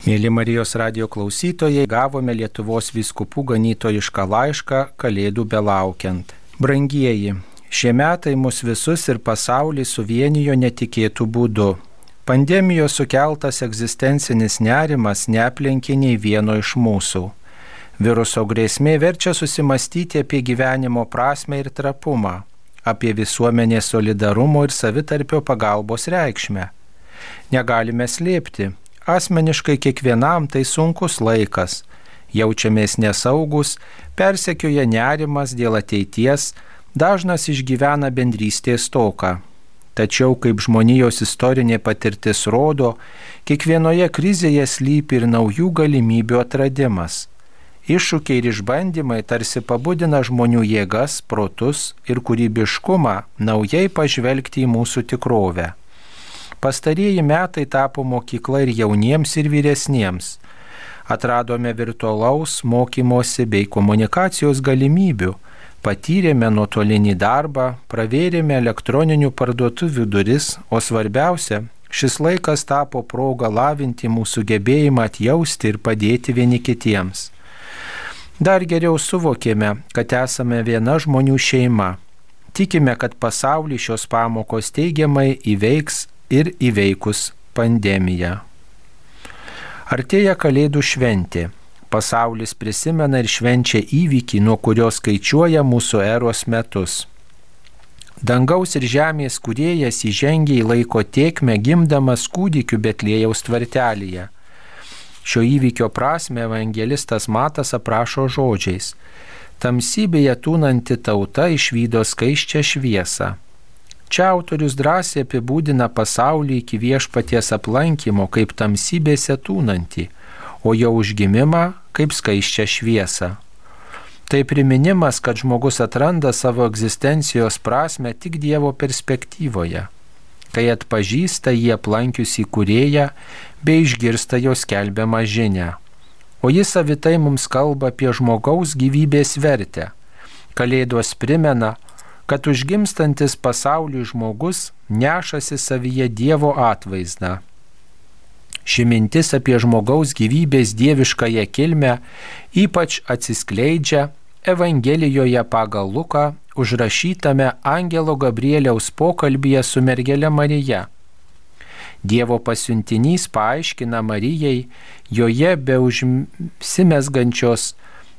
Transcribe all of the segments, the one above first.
Mėly Marijos radio klausytojai, gavome Lietuvos viskupų ganytojišką laišką Kalėdų belaukiant. Brangieji, šie metai mus visus ir pasaulį suvienijo netikėtų būdu. Pandemijos sukeltas egzistencinis nerimas neaplenkė nei vieno iš mūsų. Viruso grėsmė verčia susimastyti apie gyvenimo prasme ir trapumą, apie visuomenės solidarumo ir savitarpio pagalbos reikšmę. Negalime slėpti, Asmeniškai kiekvienam tai sunkus laikas. Jaučiamės nesaugus, persekioja nerimas dėl ateities, dažnas išgyvena bendrystės toką. Tačiau, kaip žmonijos istorinė patirtis rodo, kiekvienoje krizėje slypi ir naujų galimybių atradimas. Iššūkiai ir išbandymai tarsi pabudina žmonių jėgas, protus ir kūrybiškumą naujai pažvelgti į mūsų tikrovę. Pastarieji metai tapo mokykla ir jauniems, ir vyresniems. Atradome virtualaus mokymosi bei komunikacijos galimybių, patyrėme nuotolinį darbą, pravėrėme elektroninių parduotuvių duris, o svarbiausia, šis laikas tapo proga lavinti mūsų gebėjimą atjausti ir padėti vieni kitiems. Dar geriau suvokėme, kad esame viena žmonių šeima. Tikime, kad pasaulį šios pamokos teigiamai įveiks ir įveikus pandemiją. Artėja Kalėdų šventė. Pasaulis prisimena ir švenčia įvykį, nuo kurio skaičiuoja mūsų eros metus. Dangaus ir žemės kuriejas įžengė į laiko tiekmę gimdamas kūdikiu Betlėjaus tvartelėje. Šio įvykio prasme evangelistas Matas aprašo žodžiais. Tamsybėje tūnanti tauta išvydo skaiščią šviesą. Čia autorius drąsiai apibūdina pasaulį iki viešpaties aplankymo kaip tamsybėse tūnantį, o jo užgimimą kaip skaiščią šviesą. Tai priminimas, kad žmogus atranda savo egzistencijos prasme tik Dievo perspektyvoje, kai atpažįsta jį aplankiusi kurėją bei išgirsta jo skelbiamą žinę. O jis savitai mums kalba apie žmogaus gyvybės vertę. Kalėdos primena, kad užgimstantis pasauliui žmogus nešasi savyje Dievo atvaizdą. Ši mintis apie žmogaus gyvybės dieviškąją kilmę ypač atsiskleidžia Evangelijoje pagal Luką užrašytame Angelo Gabrieliaus pokalbėje su mergelė Marija. Dievo pasiuntinys paaiškina Marijai joje be užsimesgančios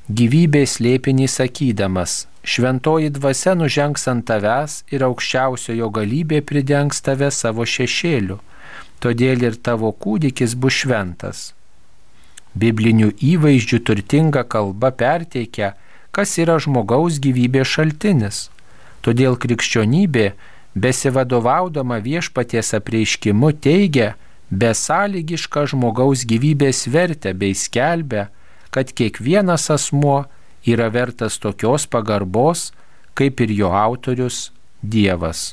gyvybės lėpinį sakydamas, šventoji dvasia nužengs ant tavęs ir aukščiausiojo galybė pridengs tave savo šešėliu, todėl ir tavo kūdikis bus šventas. Biblinių įvaizdžių turtinga kalba perteikia, kas yra žmogaus gyvybės šaltinis. Todėl krikščionybė, besivadovaudama viešpaties apreiškimu, teigia besąlygišką žmogaus gyvybės vertę bei skelbia, kad kiekvienas asmuo yra vertas tokios pagarbos, kaip ir jo autorius Dievas.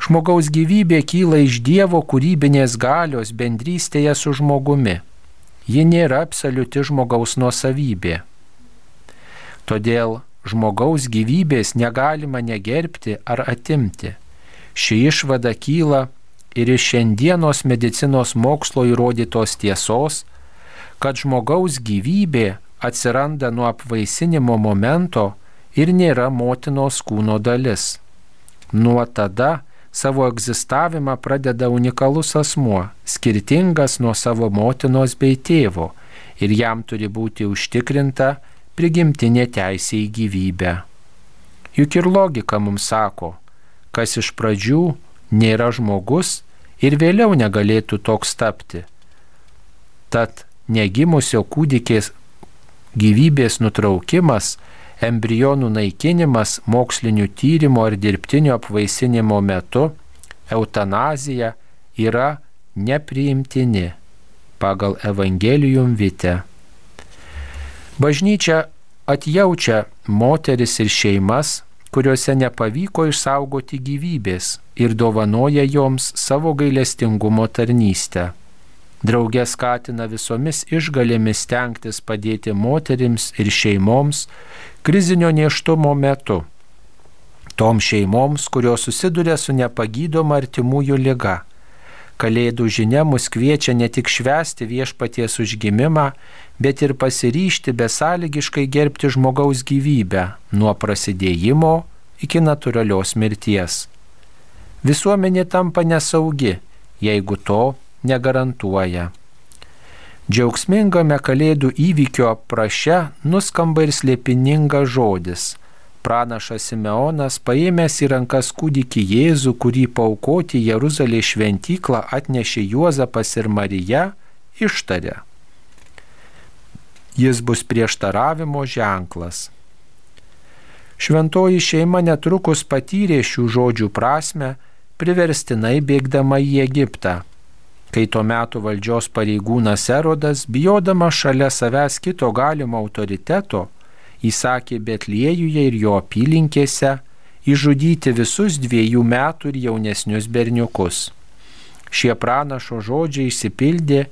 Žmogaus gyvybė kyla iš Dievo kūrybinės galios bendrystėje su žmogumi. Ji nėra absoliuti žmogaus nuosavybė. Todėl žmogaus gyvybės negalima negerbti ar atimti. Ši išvada kyla ir iš šiandienos medicinos mokslo įrodytos tiesos, kad žmogaus gyvybė atsiranda nuo apvaisinimo momento ir nėra motinos kūno dalis. Nuo tada savo egzistavimą pradeda unikalus asmuo, skirtingas nuo savo motinos bei tėvo, ir jam turi būti užtikrinta prigimtinė teisė į gyvybę. Juk ir logika mums sako, kas iš pradžių nėra žmogus ir vėliau negalėtų toks tapti. Tad negimusio kūdikės gyvybės nutraukimas, embrionų naikinimas mokslinių tyrimų ar dirbtinio apvaisinimo metu, eutanazija yra nepriimtini pagal Evangelium vite. Bažnyčia atjaučia moteris ir šeimas, kuriuose nepavyko išsaugoti gyvybės ir dovanoja joms savo gailestingumo tarnystę. Drauge skatina visomis išgalėmis stengtis padėti moterims ir šeimoms krizinio neštumo metu. Tom šeimoms, kurios susiduria su nepagydoma artimųjų lyga, Kalėdų žinia mus kviečia ne tik švęsti viešpaties užgimimą, bet ir pasiryšti besąlygiškai gerbti žmogaus gyvybę nuo prasidėjimo iki natūralios mirties. Visuomenė tampa nesaugi, jeigu to negarantuoja. Džiaugsmingame kalėdų įvykio praše nuskamba ir slėpiningas žodis pranašas Simeonas, paėmęs į rankas kūdikį Jėzų, kurį paukoti Jeruzalės šventyklą atnešė Juozapas ir Marija, ištarė. Jis bus prieštaravimo ženklas. Šventoji šeima netrukus patyrė šių žodžių prasme, priverstinai bėgdama į Egiptą kai tuo metu valdžios pareigūnas Erodas, bijodama šalia savęs kito galimo autoriteto, įsakė Betliejuje ir jo apylinkėse išžudyti visus dviejų metų ir jaunesnius berniukus. Šie pranašo žodžiai išsipildė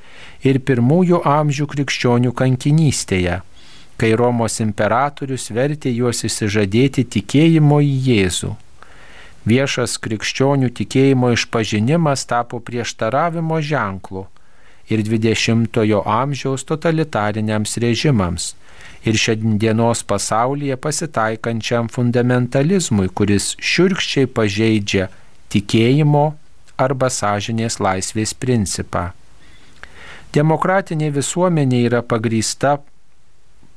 ir pirmųjų amžių krikščionių kankinystėje, kai Romos imperatorius vertė juos įsižadėti tikėjimo į Jėzų. Viešas krikščionių tikėjimo išpažinimas tapo prieštaravimo ženklu ir 20-ojo amžiaus totalitariniams režimams ir šiandienos pasaulyje pasitaikančiam fundamentalizmui, kuris šiurkščiai pažeidžia tikėjimo arba sąžinės laisvės principą. Demokratinė visuomenė yra pagrįsta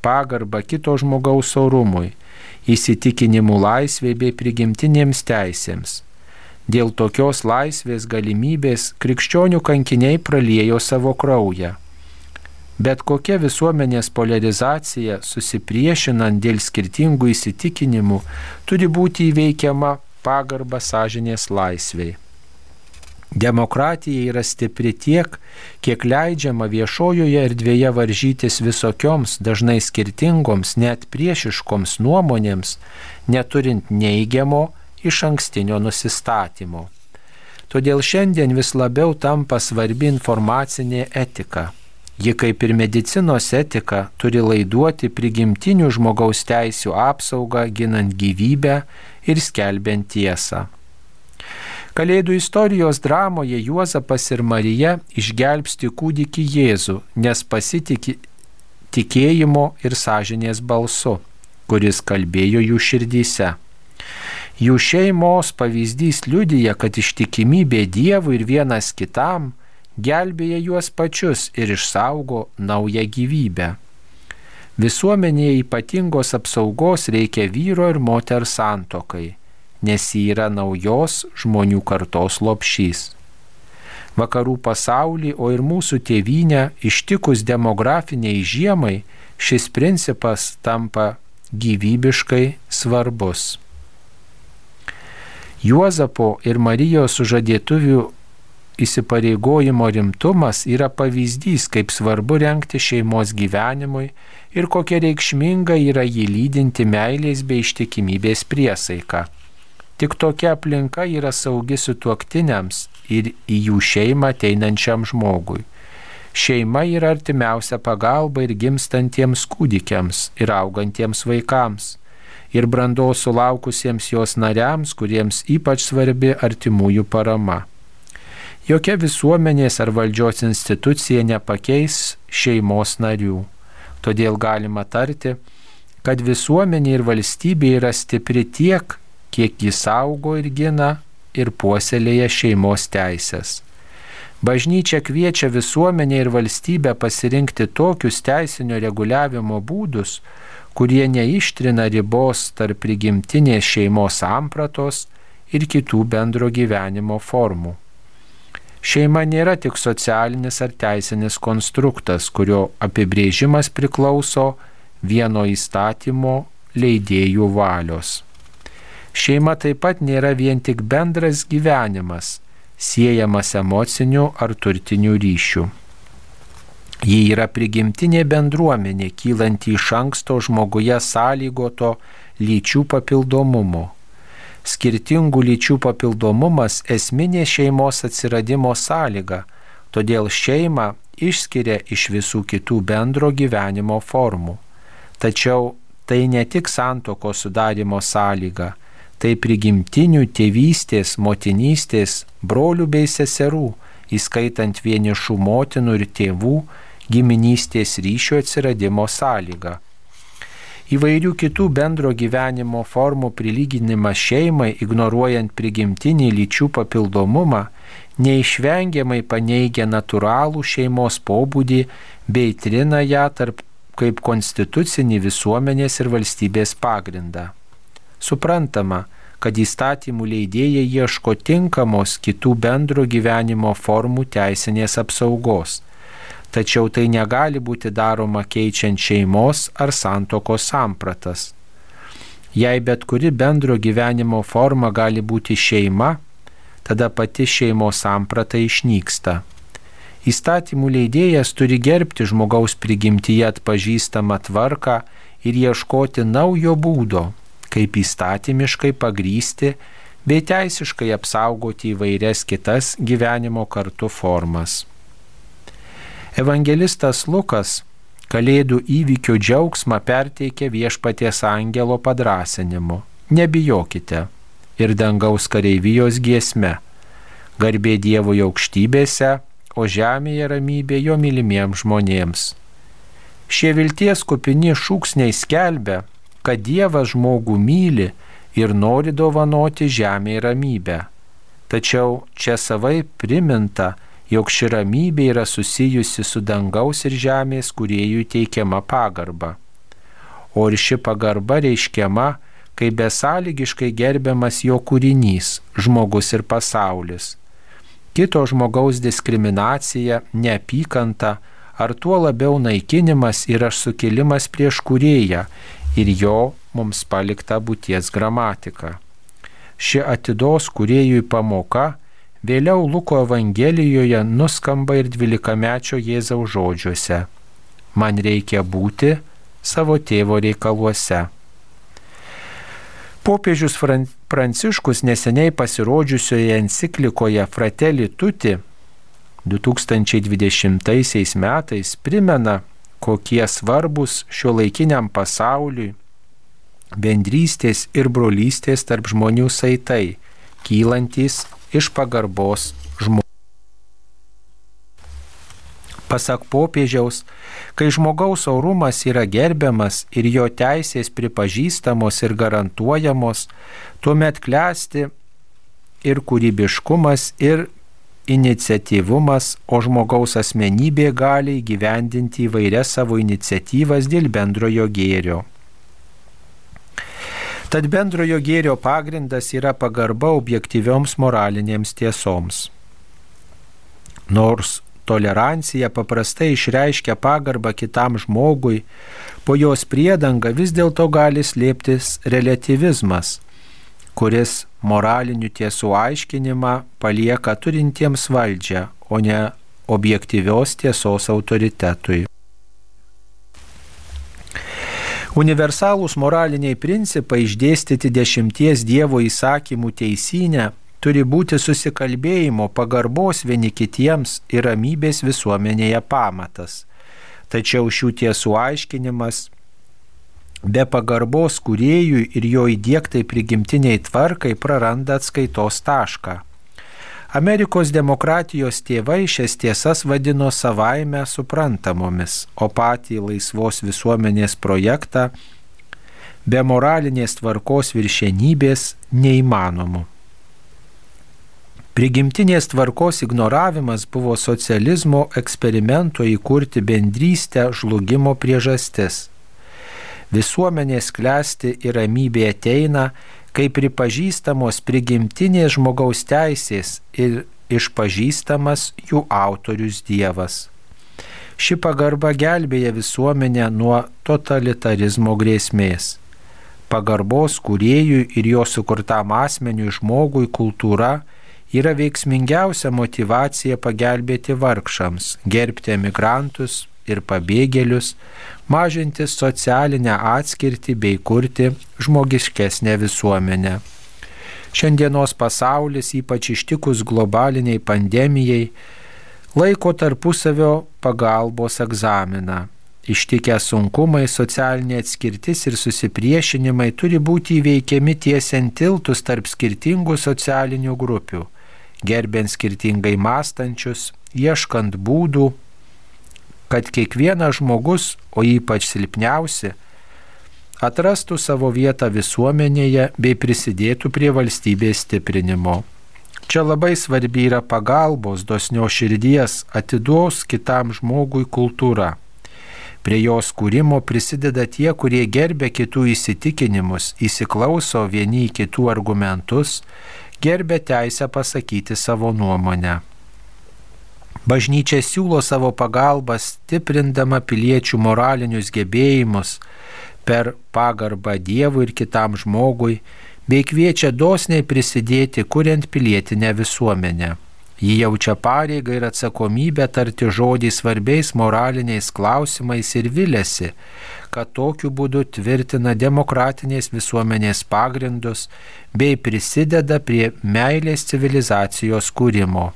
pagarba kito žmogaus orumui, įsitikinimų laisvė bei prigimtinėms teisėms. Dėl tokios laisvės galimybės krikščionių kankiniai praliejo savo kraują. Bet kokia visuomenės polarizacija, susipriešinant dėl skirtingų įsitikinimų, turi būti įveikiama pagarba sąžinės laisviai. Demokratija yra stipri tiek, kiek leidžiama viešojoje erdvėje varžytis visokioms, dažnai skirtingoms, net priešiškoms nuomonėms, neturint neigiamo iš ankstinio nusistatymo. Todėl šiandien vis labiau tampa svarbi informacinė etika Ji kaip ir medicinos etika turi laiduoti prigimtinių žmogaus teisų apsaugą, ginant gyvybę ir skelbiant tiesą. Kalėdų istorijos dramoje Juozapas ir Marija išgelbsti kūdikį Jėzų, nes pasitikė tikėjimo ir sąžinės balsu, kuris kalbėjo jų širdyse. Jų šeimos pavyzdys liudyja, kad ištikimybė Dievui ir vienas kitam gelbėja juos pačius ir išsaugo naują gyvybę. Visuomenėje ypatingos apsaugos reikia vyro ir moters santokai, nes ji yra naujos žmonių kartos lopšys. Vakarų pasaulį, o ir mūsų tėvynę ištikus demografiniai žiemai, šis principas tampa gyvybiškai svarbus. Juozapo ir Marijos sužadėtuvių įsipareigojimo rimtumas yra pavyzdys, kaip svarbu renkti šeimos gyvenimui ir kokia reikšminga yra jį lydinti meilės bei ištikimybės priesaika. Tik tokia aplinka yra saugi sutuoktiniams ir į jų šeimą ateinančiam žmogui. Šeima yra artimiausia pagalba ir gimstantiems kūdikiams ir augantiems vaikams, ir brandos sulaukusiems jos nariams, kuriems ypač svarbi artimųjų parama. Jokia visuomenės ar valdžios institucija nepakeis šeimos narių. Todėl galima tarti, kad visuomenė ir valstybė yra stipri tiek, kiek jis saugo ir gina ir puoselėja šeimos teisės. Bažnyčia kviečia visuomenę ir valstybę pasirinkti tokius teisinio reguliavimo būdus, kurie neištrina ribos tarp prigimtinės šeimos sampratos ir kitų bendro gyvenimo formų. Šeima nėra tik socialinis ar teisinis konstruktas, kurio apibrėžimas priklauso vieno įstatymo leidėjų valios. Šeima taip pat nėra vien tik bendras gyvenimas, siejamas emociniu ar turtiniu ryšiu. Ji yra prigimtinė bendruomenė, kylanti iš anksto žmoguje sąlygoto lyčių papildomumo skirtingų lyčių papildomumas esminė šeimos atsiradimo sąlyga, todėl šeimą išskiria iš visų kitų bendro gyvenimo formų. Tačiau tai ne tik santoko sudarimo sąlyga, tai prigimtinių tėvystės, motinystės, brolių bei seserų, įskaitant vienišų motinų ir tėvų giminystės ryšio atsiradimo sąlygą. Įvairių kitų bendro gyvenimo formų prilyginimas šeimai, ignoruojant prigimtinį lyčių papildomumą, neišvengiamai paneigia natūralų šeimos pobūdį bei trina ją tarp kaip konstitucinį visuomenės ir valstybės pagrindą. Suprantama, kad įstatymų leidėjai ieško tinkamos kitų bendro gyvenimo formų teisinės apsaugos. Tačiau tai negali būti daroma keičiant šeimos ar santokos sampratas. Jei bet kuri bendro gyvenimo forma gali būti šeima, tada pati šeimos samprata išnyksta. Įstatymų leidėjas turi gerbti žmogaus prigimtyje atpažįstamą tvarką ir ieškoti naujo būdo, kaip įstatymiškai pagrysti bei teisiškai apsaugoti įvairias kitas gyvenimo kartu formas. Evangelistas Lukas Kalėdų įvykių džiaugsmą perteikia viešpaties angelo padrasinimu. Nebijokite ir dangaus kareivijos giesme. Garbė Dievui aukštybėse, o žemėje ramybė jo mylimiems žmonėms. Šie vilties kupini šūksniai skelbia, kad Dievas žmogų myli ir nori dovanoti žemėje ramybę. Tačiau čia savai priminta, jog ši ramybė yra susijusi su dangaus ir žemės kuriejų teikiama pagarba. O ir ši pagarba reiškiama, kai besąlygiškai gerbiamas jo kūrinys - žmogus ir pasaulis. Kito žmogaus diskriminacija, neapykanta ar tuo labiau naikinimas yra sukilimas prieš kurėją ir jo mums palikta būties gramatika. Ši atidos kuriejui pamoka vėliau Luko Evangelijoje nuskamba ir dvylikamečio Jėzaus žodžiuose. Man reikia būti savo tėvo reikaluose. Popiežius Pranciškus neseniai pasirodžiusioje enciklikoje Fratelli Tutti 2020 metais primena, kokie svarbus šio laikiniam pasauliui bendrystės ir brolystės tarp žmonių saitai, kylantis iš pagarbos žmonių. Pasak popiežiaus, kai žmogaus orumas yra gerbiamas ir jo teisės pripažįstamos ir garantuojamos, tuomet klesti ir kūrybiškumas, ir iniciatyvumas, o žmogaus asmenybė gali įgyvendinti įvairias savo iniciatyvas dėl bendrojo gėrio. Tad bendrojo gėrio pagrindas yra pagarba objektyvioms moralinėms tiesoms. Nors tolerancija paprastai išreiškia pagarbą kitam žmogui, po jos priedanga vis dėlto gali slėptis relativizmas, kuris moralinių tiesų aiškinimą palieka turintiems valdžią, o ne objektyvios tiesos autoritetui. Universalūs moraliniai principai išdėstyti dešimties Dievo įsakymų teisinę turi būti susikalbėjimo, pagarbos vieni kitiems ir ramybės visuomenėje pamatas. Tačiau šių tiesų aiškinimas be pagarbos kuriejui ir jo įdėktai prigimtiniai tvarkai praranda atskaitos tašką. Amerikos demokratijos tėvai šias tiesas vadino savaime suprantamomis, o patį laisvos visuomenės projektą be moralinės tvarkos viršenybės neįmanomu. Prigimtinės tvarkos ignoravimas buvo socializmo eksperimento įkurti bendrystę žlugimo priežastis. Visuomenės klesti ir ramybė ateina, kai pripažįstamos prigimtinės žmogaus teisės ir išpažįstamas jų autorius Dievas. Ši pagarba gelbėja visuomenę nuo totalitarizmo grėsmės. Pagarbos kuriejui ir jo sukurtam asmeniui žmogui kultūra yra veiksmingiausia motivacija pagelbėti vargšams, gerbti emigrantus ir pabėgėlius, mažinti socialinę atskirtį bei kurti žmogiškesnę visuomenę. Šiandienos pasaulis, ypač ištikus globaliniai pandemijai, laiko tarpusavio pagalbos egzaminą. Ištikę sunkumai, socialinė atskirtis ir susipriešinimai turi būti įveikiami tiesiant tiltus tarp skirtingų socialinių grupių gerbent skirtingai mąstančius, ieškant būdų, kad kiekvienas žmogus, o ypač silpniausi, atrastų savo vietą visuomenėje bei prisidėtų prie valstybės stiprinimo. Čia labai svarbi yra pagalbos, dosnio širdies, atiduos kitam žmogui kultūra. Prie jos kūrimo prisideda tie, kurie gerbė kitų įsitikinimus, įsiklauso vieni į kitų argumentus, gerbė teisę pasakyti savo nuomonę. Bažnyčia siūlo savo pagalbą stiprindama piliečių moralinius gebėjimus per pagarbą Dievui ir kitam žmogui, bei kviečia dosniai prisidėti, kuriant pilietinę visuomenę. Ji jaučia pareigą ir atsakomybę tarti žodį svarbiais moraliniais klausimais ir vilėsi, kad tokiu būdu tvirtina demokratinės visuomenės pagrindus bei prisideda prie meilės civilizacijos kūrimo.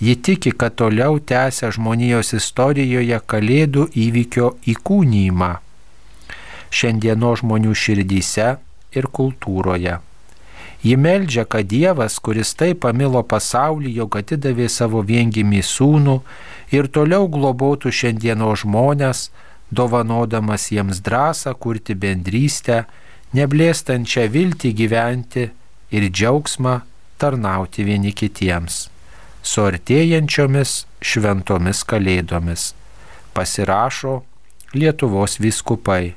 Ji tiki, kad toliau tęsia žmonijos istorijoje Kalėdų įvykio įkūnymą šiandieno žmonių širdyse ir kultūroje. Ji meldžia, kad Dievas, kuris taip pamilo pasaulį, jog atidavė savo viengimį sūnų ir toliau globotų šiandieno žmonės, dovanodamas jiems drąsą kurti bendrystę, neblėstančią viltį gyventi ir džiaugsmą tarnauti vieni kitiems su artėjančiomis šventomis kalėdomis. Pasirašo Lietuvos viskupai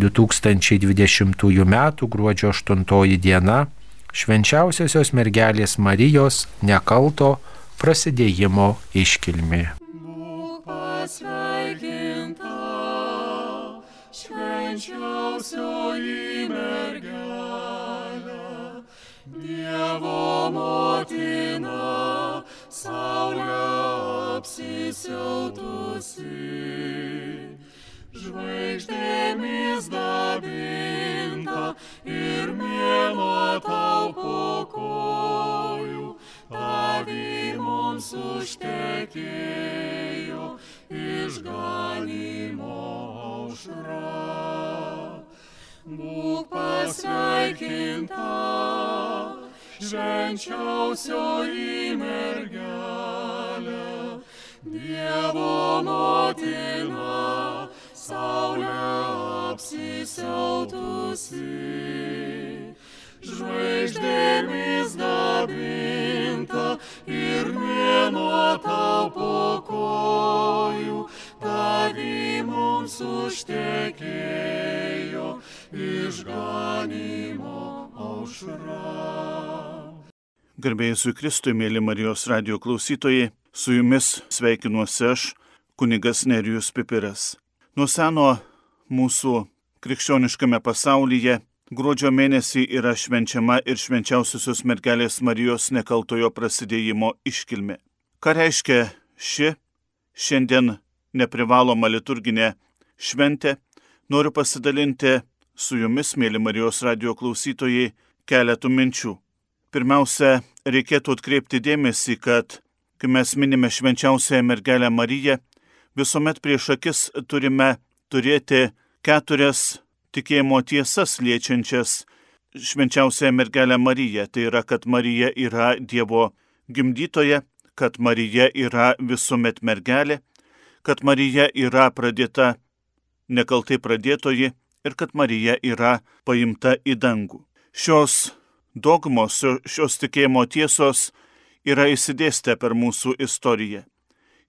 2020 m. gruodžio 8 diena švenčiausiosios mergelės Marijos nekalto prasidėjimo iškilmi. Švenčiausioji mergelė, Dievo motina saulė apsisiautusi, žvaigždėmis dabinta ir mėnuo tau švenčiausioji mergelė, Dievo motina, saulė apsisiautusi, žvaigždėmis dabinta ir mėnuo tau po kojų, tavi mums užtekėjo išganimo aušra. Garbėjusui Kristui, mėly Marijos radio klausytojai, su jumis sveikinuosi aš, kunigas Nerijus Pipiras. Nuo seno mūsų krikščioniškame pasaulyje gruodžio mėnesį yra švenčiama ir švenčiausiosios mergelės Marijos nekaltojo prasidėjimo iškilmė. Ką reiškia ši šiandien neprivaloma liturginė šventė, noriu pasidalinti su jumis, mėly Marijos radio klausytojai, keletų minčių. Pirmiausia, reikėtų atkreipti dėmesį, kad kai mes minime švenčiausiąją mergelę Mariją, visuomet prieš akis turime turėti keturias tikėjimo tiesas liečiančias švenčiausiąją mergelę Mariją. Tai yra, kad Marija yra Dievo gimdytoja, kad Marija yra visuomet mergelė, kad Marija yra pradėta nekaltai pradėtoji ir kad Marija yra paimta į dangų. Šios dogmos, šios tikėjimo tiesos yra įsidėstę per mūsų istoriją.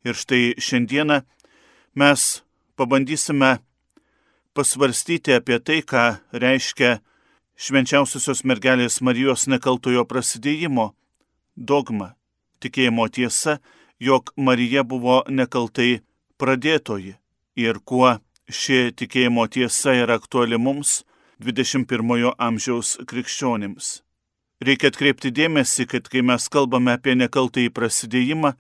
Ir štai šiandieną mes pabandysime pasvarstyti apie tai, ką reiškia švenčiausiosios mergelės Marijos nekaltojo prasidėjimo dogma, tikėjimo tiesa, jog Marija buvo nekaltai pradėtoji ir kuo ši tikėjimo tiesa yra aktuali mums 21 amžiaus krikščionims. Reikia atkreipti dėmesį, kad kai mes kalbame apie nekaltąjį prasidėjimą,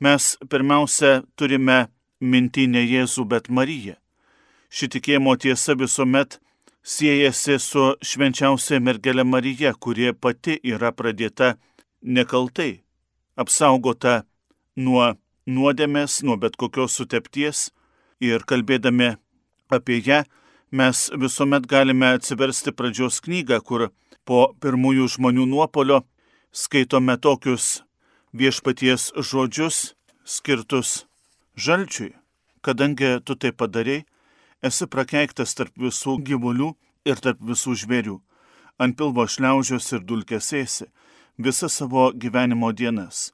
mes pirmiausia turime minti ne Jėzų, bet Mariją. Ši tikėjimo tiesa visuomet siejasi su švenčiausia mergelė Marija, kurie pati yra pradėta nekaltai, apsaugota nuo nuodėmės, nuo bet kokios sutepties ir kalbėdami apie ją, mes visuomet galime atsiversti pradžios knygą, kur po pirmųjų žmonių nuopolio skaitome tokius viešpaties žodžius skirtus žalčiui, kadangi tu tai padarėjai, esi prakeiktas tarp visų gyvulių ir tarp visų žvėrių, ant pilvo šliaužios ir dulkėsėsi visas savo gyvenimo dienas.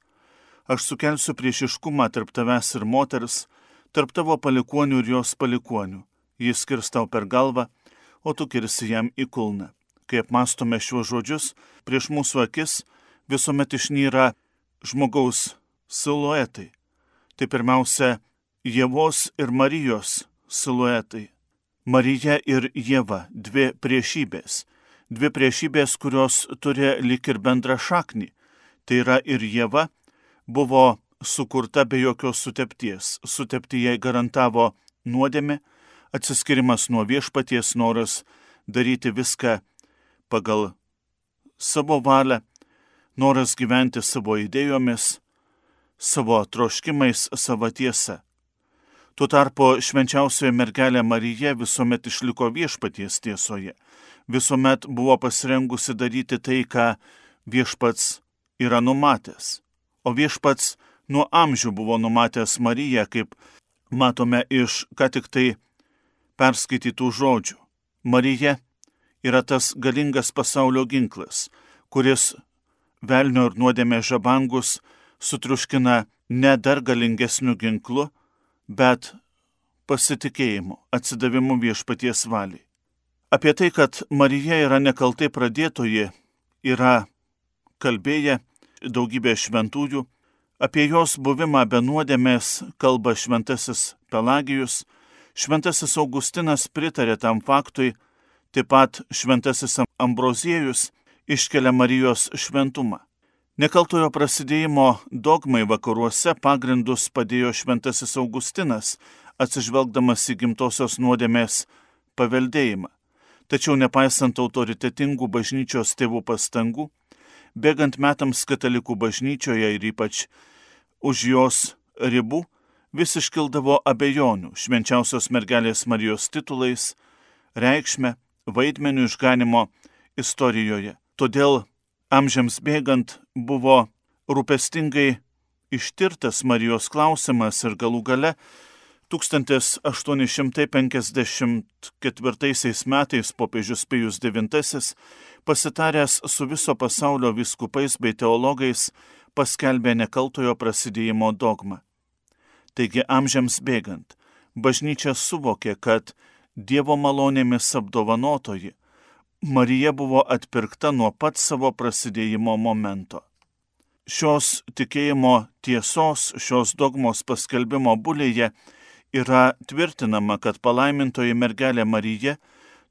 Aš sukelsiu priešiškumą tarp tavęs ir moters, tarp tavo palikonių ir jos palikonių. Jis skirs tau per galvą, o tu kirsi jam į kulną. Kai apmastome šiuos žodžius, prieš mūsų akis visuomet išnyra žmogaus siluetai. Tai pirmiausia, Jėvos ir Marijos siluetai. Marija ir Jėva - dvi priešybės. Dvi priešybės, kurios turi lik ir bendrą šaknį. Tai yra ir Jėva buvo sukurta be jokios sutepties. Sutepti jai garantavo nuodėmė, atsiskirimas nuo viešpaties noras daryti viską pagal savo valią, noras gyventi savo idėjomis, savo troškimais, savo tiesą. Tuo tarpu švenčiausioji mergelė Marija visuomet išliko viešpaties tiesoje, visuomet buvo pasirengusi daryti tai, ką viešpats yra numatęs. O viešpats nuo amžių buvo numatęs Mariją, kaip matome iš ką tik tai perskaitytų žodžių. Marija yra tas galingas pasaulio ginklas, kuris velnio ir nuodėmė žabangus sutruškina ne dar galingesniu ginklu, bet pasitikėjimu, atsidavimu viešpaties valiai. Apie tai, kad Marija yra nekaltai pradėtoji, yra kalbėję daugybė šventųjų, apie jos buvimą be nuodėmės kalba šventasis Pelagijus, šventasis Augustinas pritarė tam faktui, taip pat šventasis Ambroziejus iškelia Marijos šventumą. Nekaltojo prasidėjimo dogmai vakaruose pagrindus padėjo šventasis Augustinas, atsižvelgdamas į gimtosios nuodėmės paveldėjimą. Tačiau nepaisant autoritetingų bažnyčios tėvų pastangų, bėgant metams katalikų bažnyčioje ir ypač už jos ribų, vis iškildavo abejonių švenčiausios mergelės Marijos titulais, reikšmę, vaidmenių išganimo istorijoje. Todėl amžiams bėgant buvo rūpestingai ištirtas Marijos klausimas ir galų gale 1854 metais popiežius Pijus IX pasitaręs su viso pasaulio viskupais bei teologais paskelbė nekaltojo prasidėjimo dogmą. Taigi amžiams bėgant, bažnyčia suvokė, kad Dievo malonėmis apdovanotoji Marija buvo atpirkta nuo pat savo prasidėjimo momento. Šios tikėjimo tiesos, šios dogmos paskelbimo bulėje yra tvirtinama, kad palaimintoji mergelė Marija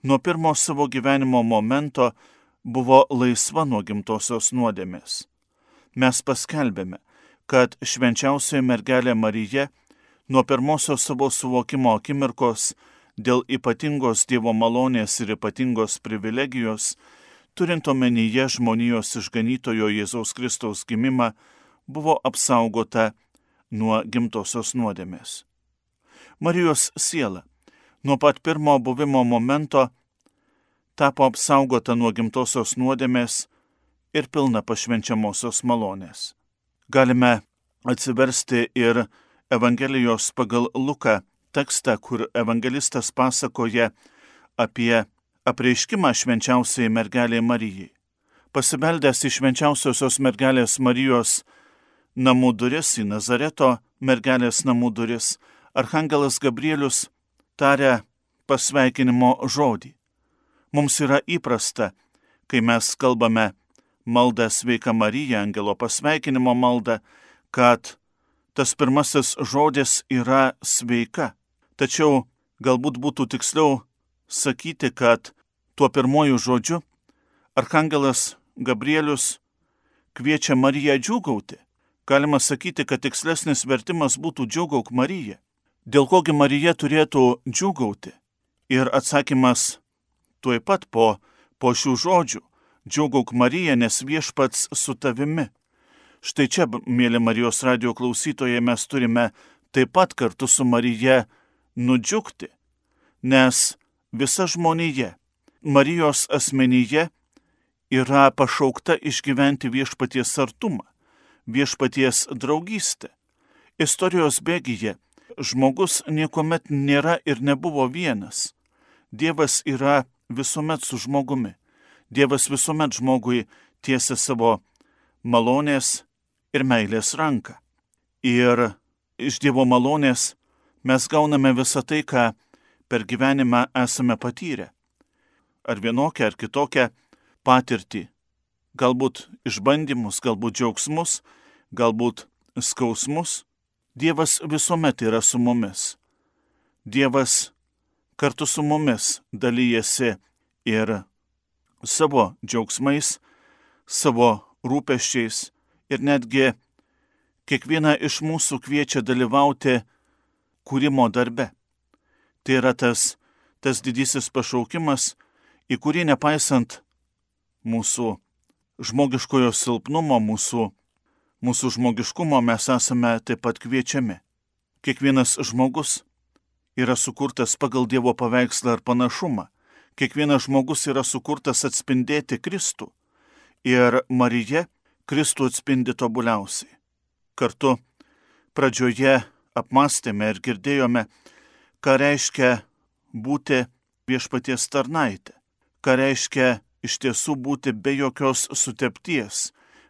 nuo pirmo savo gyvenimo momento buvo laisva nuo gimtosios nuodėmės. Mes paskelbėme, kad švenčiausioji mergelė Marija nuo pirmosios savo suvokimo akimirkos dėl ypatingos Dievo malonės ir ypatingos privilegijos, turint omenyje žmonijos išganytojo Jėzaus Kristaus gimimą, buvo apsaugota nuo gimtosios nuodėmės. Marijos siela nuo pat pirmo buvimo momento tapo apsaugota nuo gimtosios nuodėmės ir pilna pašvenčiamosios malonės. Galime atsiversti ir Evangelijos pagal Luką tekstą, kur evangelistas pasakoja apie apreiškimą švenčiausiai mergeliai Marijai. Pasibeldęs į švenčiausiosios mergelės Marijos namų duris, į Nazareto mergelės namų duris, Arhangelas Gabrielius taria pasveikinimo žodį. Mums yra įprasta, kai mes kalbame maldą sveika Marija, angelo pasveikinimo maldą, kad tas pirmasis žodis yra sveika. Tačiau galbūt būtų tiksliau sakyti, kad tuo pirmoju žodžiu Arkangelas Gabrielius kviečia Mariją džiūgauti. Galima sakyti, kad tikslesnis vertimas būtų džiūgauk Marija. Dėl kogi Marija turėtų džiūgauti? Ir atsakymas tuoj pat po, po šių žodžių - džiūgauk Marija, nes viešpats su tavimi. Štai čia, mėly Marijos radio klausytojai, mes turime taip pat kartu su Marija nudžiugti, nes visa žmonija Marijos asmenyje yra pašaukta išgyventi viešpaties artumą. viešpaties draugystė. Istorijos bėgyje žmogus niekuomet nėra ir nebuvo vienas. Dievas yra visuomet su žmogumi. Dievas visuomet žmogui tiesia savo malonės ir meilės ranką. Ir iš Dievo malonės mes gauname visą tai, ką per gyvenimą esame patyrę. Ar vienokią, ar kitokią patirtį. Galbūt išbandymus, galbūt džiaugsmus, galbūt skausmus. Dievas visuomet yra su mumis. Dievas kartu su mumis dalyjasi ir savo džiaugsmais, savo rūpeščiais ir netgi kiekvieną iš mūsų kviečia dalyvauti kūrimo darbe. Tai yra tas, tas didysis pašaukimas, į kurį nepaisant mūsų žmogiškojo silpnumo, mūsų, mūsų žmogiškumo mes esame taip pat kviečiami. Kiekvienas žmogus yra sukurtas pagal Dievo paveikslą ar panašumą. Kiekvienas žmogus yra sukurtas atspindėti Kristų. Ir Marija Kristų atspindi tobuliausiai. Kartu pradžioje apmastėme ir girdėjome, ką reiškia būti viešpaties tarnaitė, ką reiškia iš tiesų būti be jokios sutepties,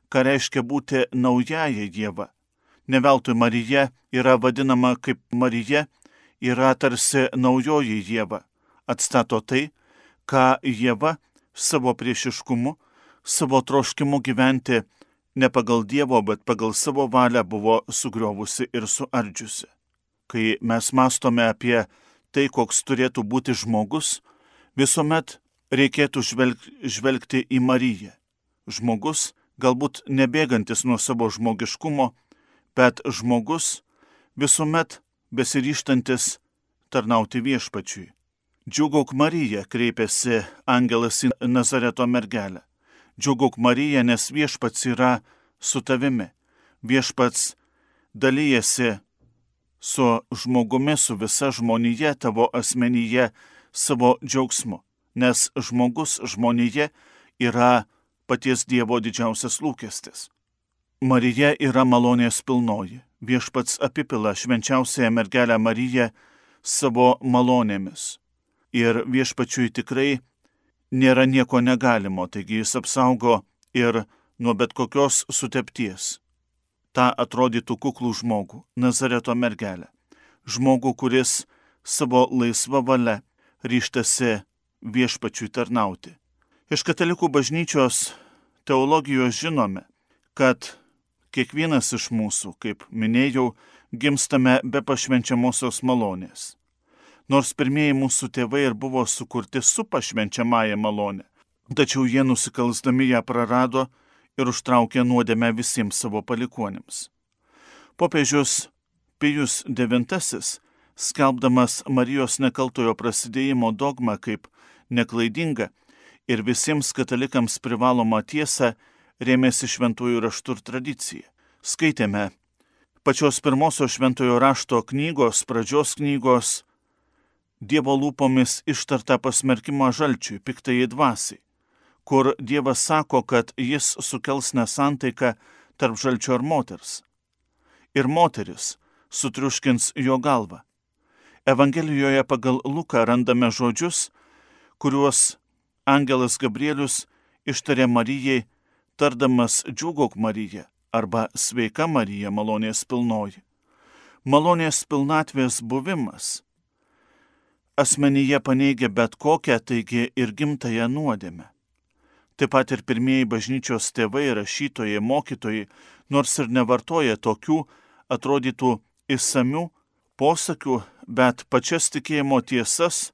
ką reiškia būti naująją Dievą. Neveltui Marija yra vadinama kaip Marija, yra tarsi naujoji Dieva, atstato tai, ką Dieva savo priešiškumu, savo troškimu gyventi ne pagal Dievo, bet pagal savo valią buvo sugriovusi ir suardžiusi. Kai mes mastome apie tai, koks turėtų būti žmogus, visuomet reikėtų žvelg, žvelgti į Mariją. Žmogus, galbūt nebėgantis nuo savo žmogiškumo, bet žmogus visuomet besiryštantis tarnauti viešpačiui. Džiugauk Marija, kreipėsi angelas į Nazareto mergelę. Džiugauk Marija, nes viešpats yra su tavimi. Viešpats dalyjasi su žmogumi, su visa žmonija tavo asmenyje savo džiaugsmu, nes žmogus žmonėje yra paties Dievo didžiausias lūkestis. Marija yra malonės pilnoji. Viešpats apipila švenčiausiąją mergelę Mariją savo malonėmis. Ir viešpačiui tikrai nėra nieko negalimo, taigi jis apsaugo ir nuo bet kokios sutepties. Ta atrodytų kuklų žmogų, Nazareto mergelę. Žmogų, kuris savo laisvą valią ryštasi viešpačiui tarnauti. Iš katalikų bažnyčios teologijos žinome, kad kiekvienas iš mūsų, kaip minėjau, gimstame be pašvenčiamosios malonės. Nors pirmieji mūsų tėvai ir buvo sukurti su pašvenčiamąją malonę, tačiau jie nusikalsdami ją prarado ir užtraukė nuodėmę visiems savo palikuonėms. Popiežius Pijus IX, skelbdamas Marijos nekaltojo prasidėjimo dogmą kaip neklaidingą ir visiems katalikams privalomą tiesą, rėmėsi šventųjų raštų ir tradicija. Skaitėme pačios pirmosios šventojo rašto knygos, pradžios knygos, Dievo lūpomis ištarta pasmerkimo žalčiui, piktai dvasiai kur Dievas sako, kad jis sukels nesantaiką tarp žalčio ir moters. Ir moteris sutriuškins jo galvą. Evangelijoje pagal Luką randame žodžius, kuriuos angelas Gabrielius ištarė Marijai, tardamas džiugok Marija arba sveika Marija malonės pilnoji. Malonės pilnatvės buvimas asmenyje paneigia bet kokią, taigi ir gimtają nuodėmę. Taip pat ir pirmieji bažnyčios tėvai, rašytojai, mokytojai, nors ir nevartoja tokių, atrodytų įsamių posakių, bet pačias tikėjimo tiesas,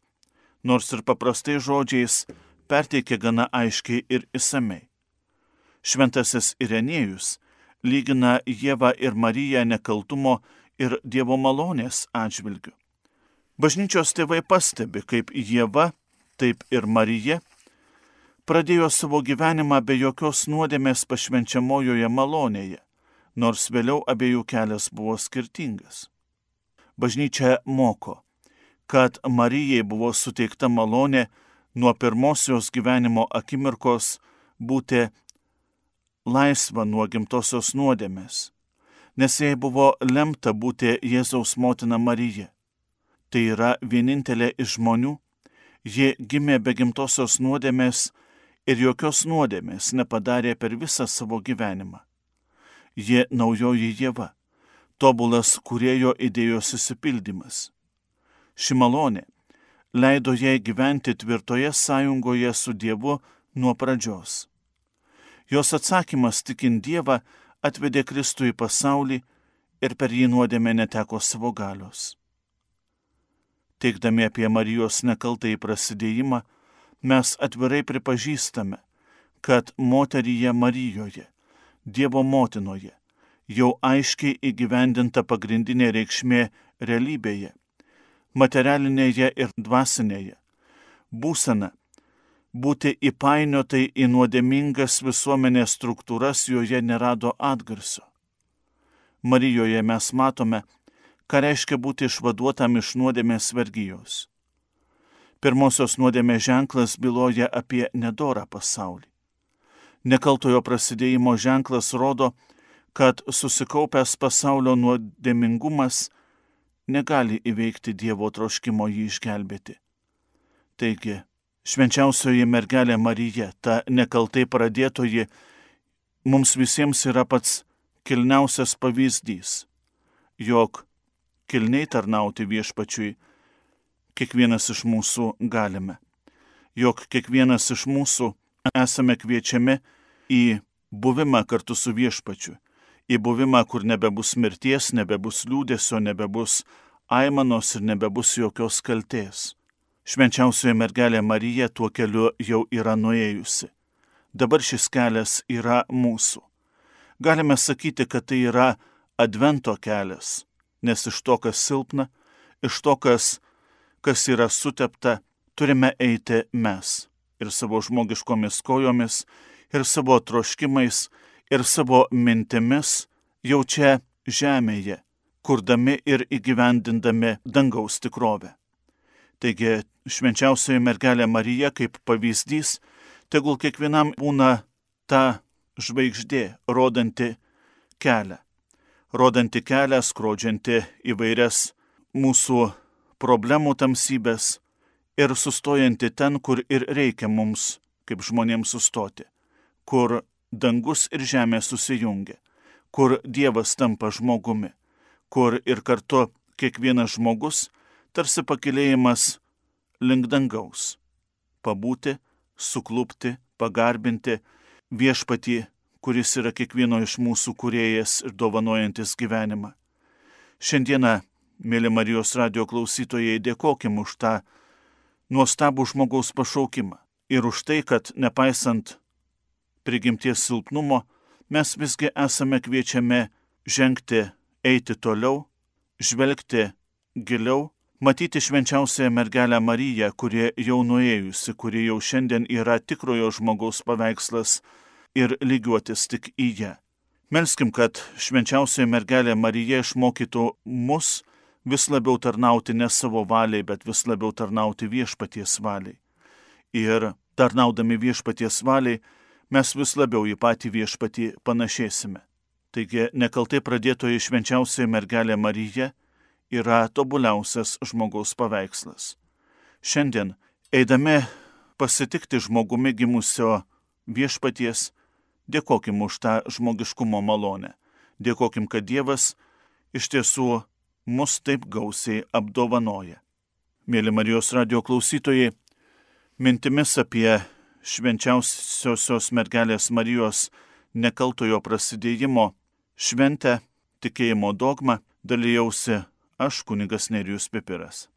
nors ir paprastai žodžiais, perteikia gana aiškiai ir įsamei. Šventasis Irenėjus lygina Jėvą ir Mariją nekaltumo ir Dievo malonės atžvilgiu. Bažnyčios tėvai pastebi, kaip Jėva, taip ir Marija pradėjo savo gyvenimą be jokios nuodėmės pašvenčiamojoje malonėje, nors vėliau abiejų kelias buvo skirtingas. Bažnyčia moko, kad Marijai buvo suteikta malonė nuo pirmosios gyvenimo akimirkos būti laisva nuo gimtosios nuodėmės, nes jai buvo lemta būti Jėzaus motina Marija. Tai yra vienintelė iš žmonių, ji gimė be gimtosios nuodėmės ir jokios nuodėmės nepadarė per visą savo gyvenimą. Ji naujoji Jėva, tobulas kurėjo idėjos įsipildymas. Ši malonė leido jai gyventi tvirtoje sąjungoje su Dievu nuo pradžios. Jos atsakymas tikint Dievą atvedė Kristų į pasaulį ir per jį nuodėmė neteko savo galios. Teikdami apie Marijos nekaltąjį prasidėjimą, mes atvirai pripažįstame, kad moteryje Marijoje, Dievo motinoje, jau aiškiai įgyvendinta pagrindinė reikšmė realybėje materialinėje ir dvasinėje. Būsena - būti įpainiotai į nuodėmingas visuomenės struktūras joje nerado atgarsio. Marijoje mes matome, ką reiškia būti išvaduotam iš nuodėmės vergyjos. Pirmosios nuodėmės ženklas byloja apie nedorą pasaulį. Nekaltojo prasidėjimo ženklas rodo, kad susikaupęs pasaulio nuodėmingumas negali įveikti Dievo troškimo jį išgelbėti. Taigi, švenčiausioji mergelė Marija, ta nekaltai pradėtoji, mums visiems yra pats kilniausias pavyzdys, jog kilniai tarnauti viešpačiui kiekvienas iš mūsų galime, jog kiekvienas iš mūsų esame kviečiami į buvimą kartu su viešpačiu, į buvimą, kur nebebus mirties, nebebus liūdėsio, nebebus aimanos ir nebebus jokios kalties. Švenčiausioji mergelė Marija tuo keliu jau yra nuėjusi. Dabar šis kelias yra mūsų. Galime sakyti, kad tai yra advento kelias, nes iš to, kas silpna, iš to, kas, kas yra sutepta, turime eiti mes ir savo žmogiškomis kojomis, ir savo troškimais, ir savo mintimis jau čia žemėje, kurdami ir įgyvendindami dangaus tikrovę. Taigi švenčiausioji mergelė Marija kaip pavyzdys, tegul kiekvienam būna ta žvaigždė, rodanti kelią, rodanti kelią, skrodžianti įvairias mūsų problemų tamsybės ir sustojanti ten, kur ir reikia mums, kaip žmonėms sustoti, kur dangus ir žemė susijungia, kur Dievas tampa žmogumi, kur ir kartu kiekvienas žmogus tarsi pakilėjimas link dangaus - pabūti, suklupti, pagarbinti viešpatį, kuris yra kiekvieno iš mūsų kuriejas ir dovanojantis gyvenimą. Šiandieną, mėly Marijos radio klausytojai, dėkokim už tą nuostabų žmogaus pašaukimą ir už tai, kad nepaisant prigimties silpnumo, mes visgi esame kviečiami žengti, eiti toliau, žvelgti giliau, matyti švenčiausiąją mergelę Mariją, kurie jau nuėjusi, kuri jau šiandien yra tikrojo žmogaus paveikslas ir lygiuotis tik į ją. Melskim, kad švenčiausioji mergelė Marija išmokytų mus vis labiau tarnauti ne savo valiai, bet vis labiau tarnauti viešpaties valiai. Ir tarnaudami viešpaties valiai, mes vis labiau į patį viešpatį panašėsime. Taigi nekaltai pradėtoji švenčiausiai mergelė Marija yra tobuliausias žmogaus paveikslas. Šiandien, eidami pasitikti žmogumi gimusio viešpaties, dėkokim už tą žmogiškumo malonę. Dėkokim, kad Dievas iš tiesų mus taip gausiai apdovanoja. Mėly Marijos radio klausytojai, mintimis apie švenčiausiosios mergelės Marijos nekaltojo prasidėjimo šventę tikėjimo dogmą dalyjausi aš kunigas Nerijus Pipiras.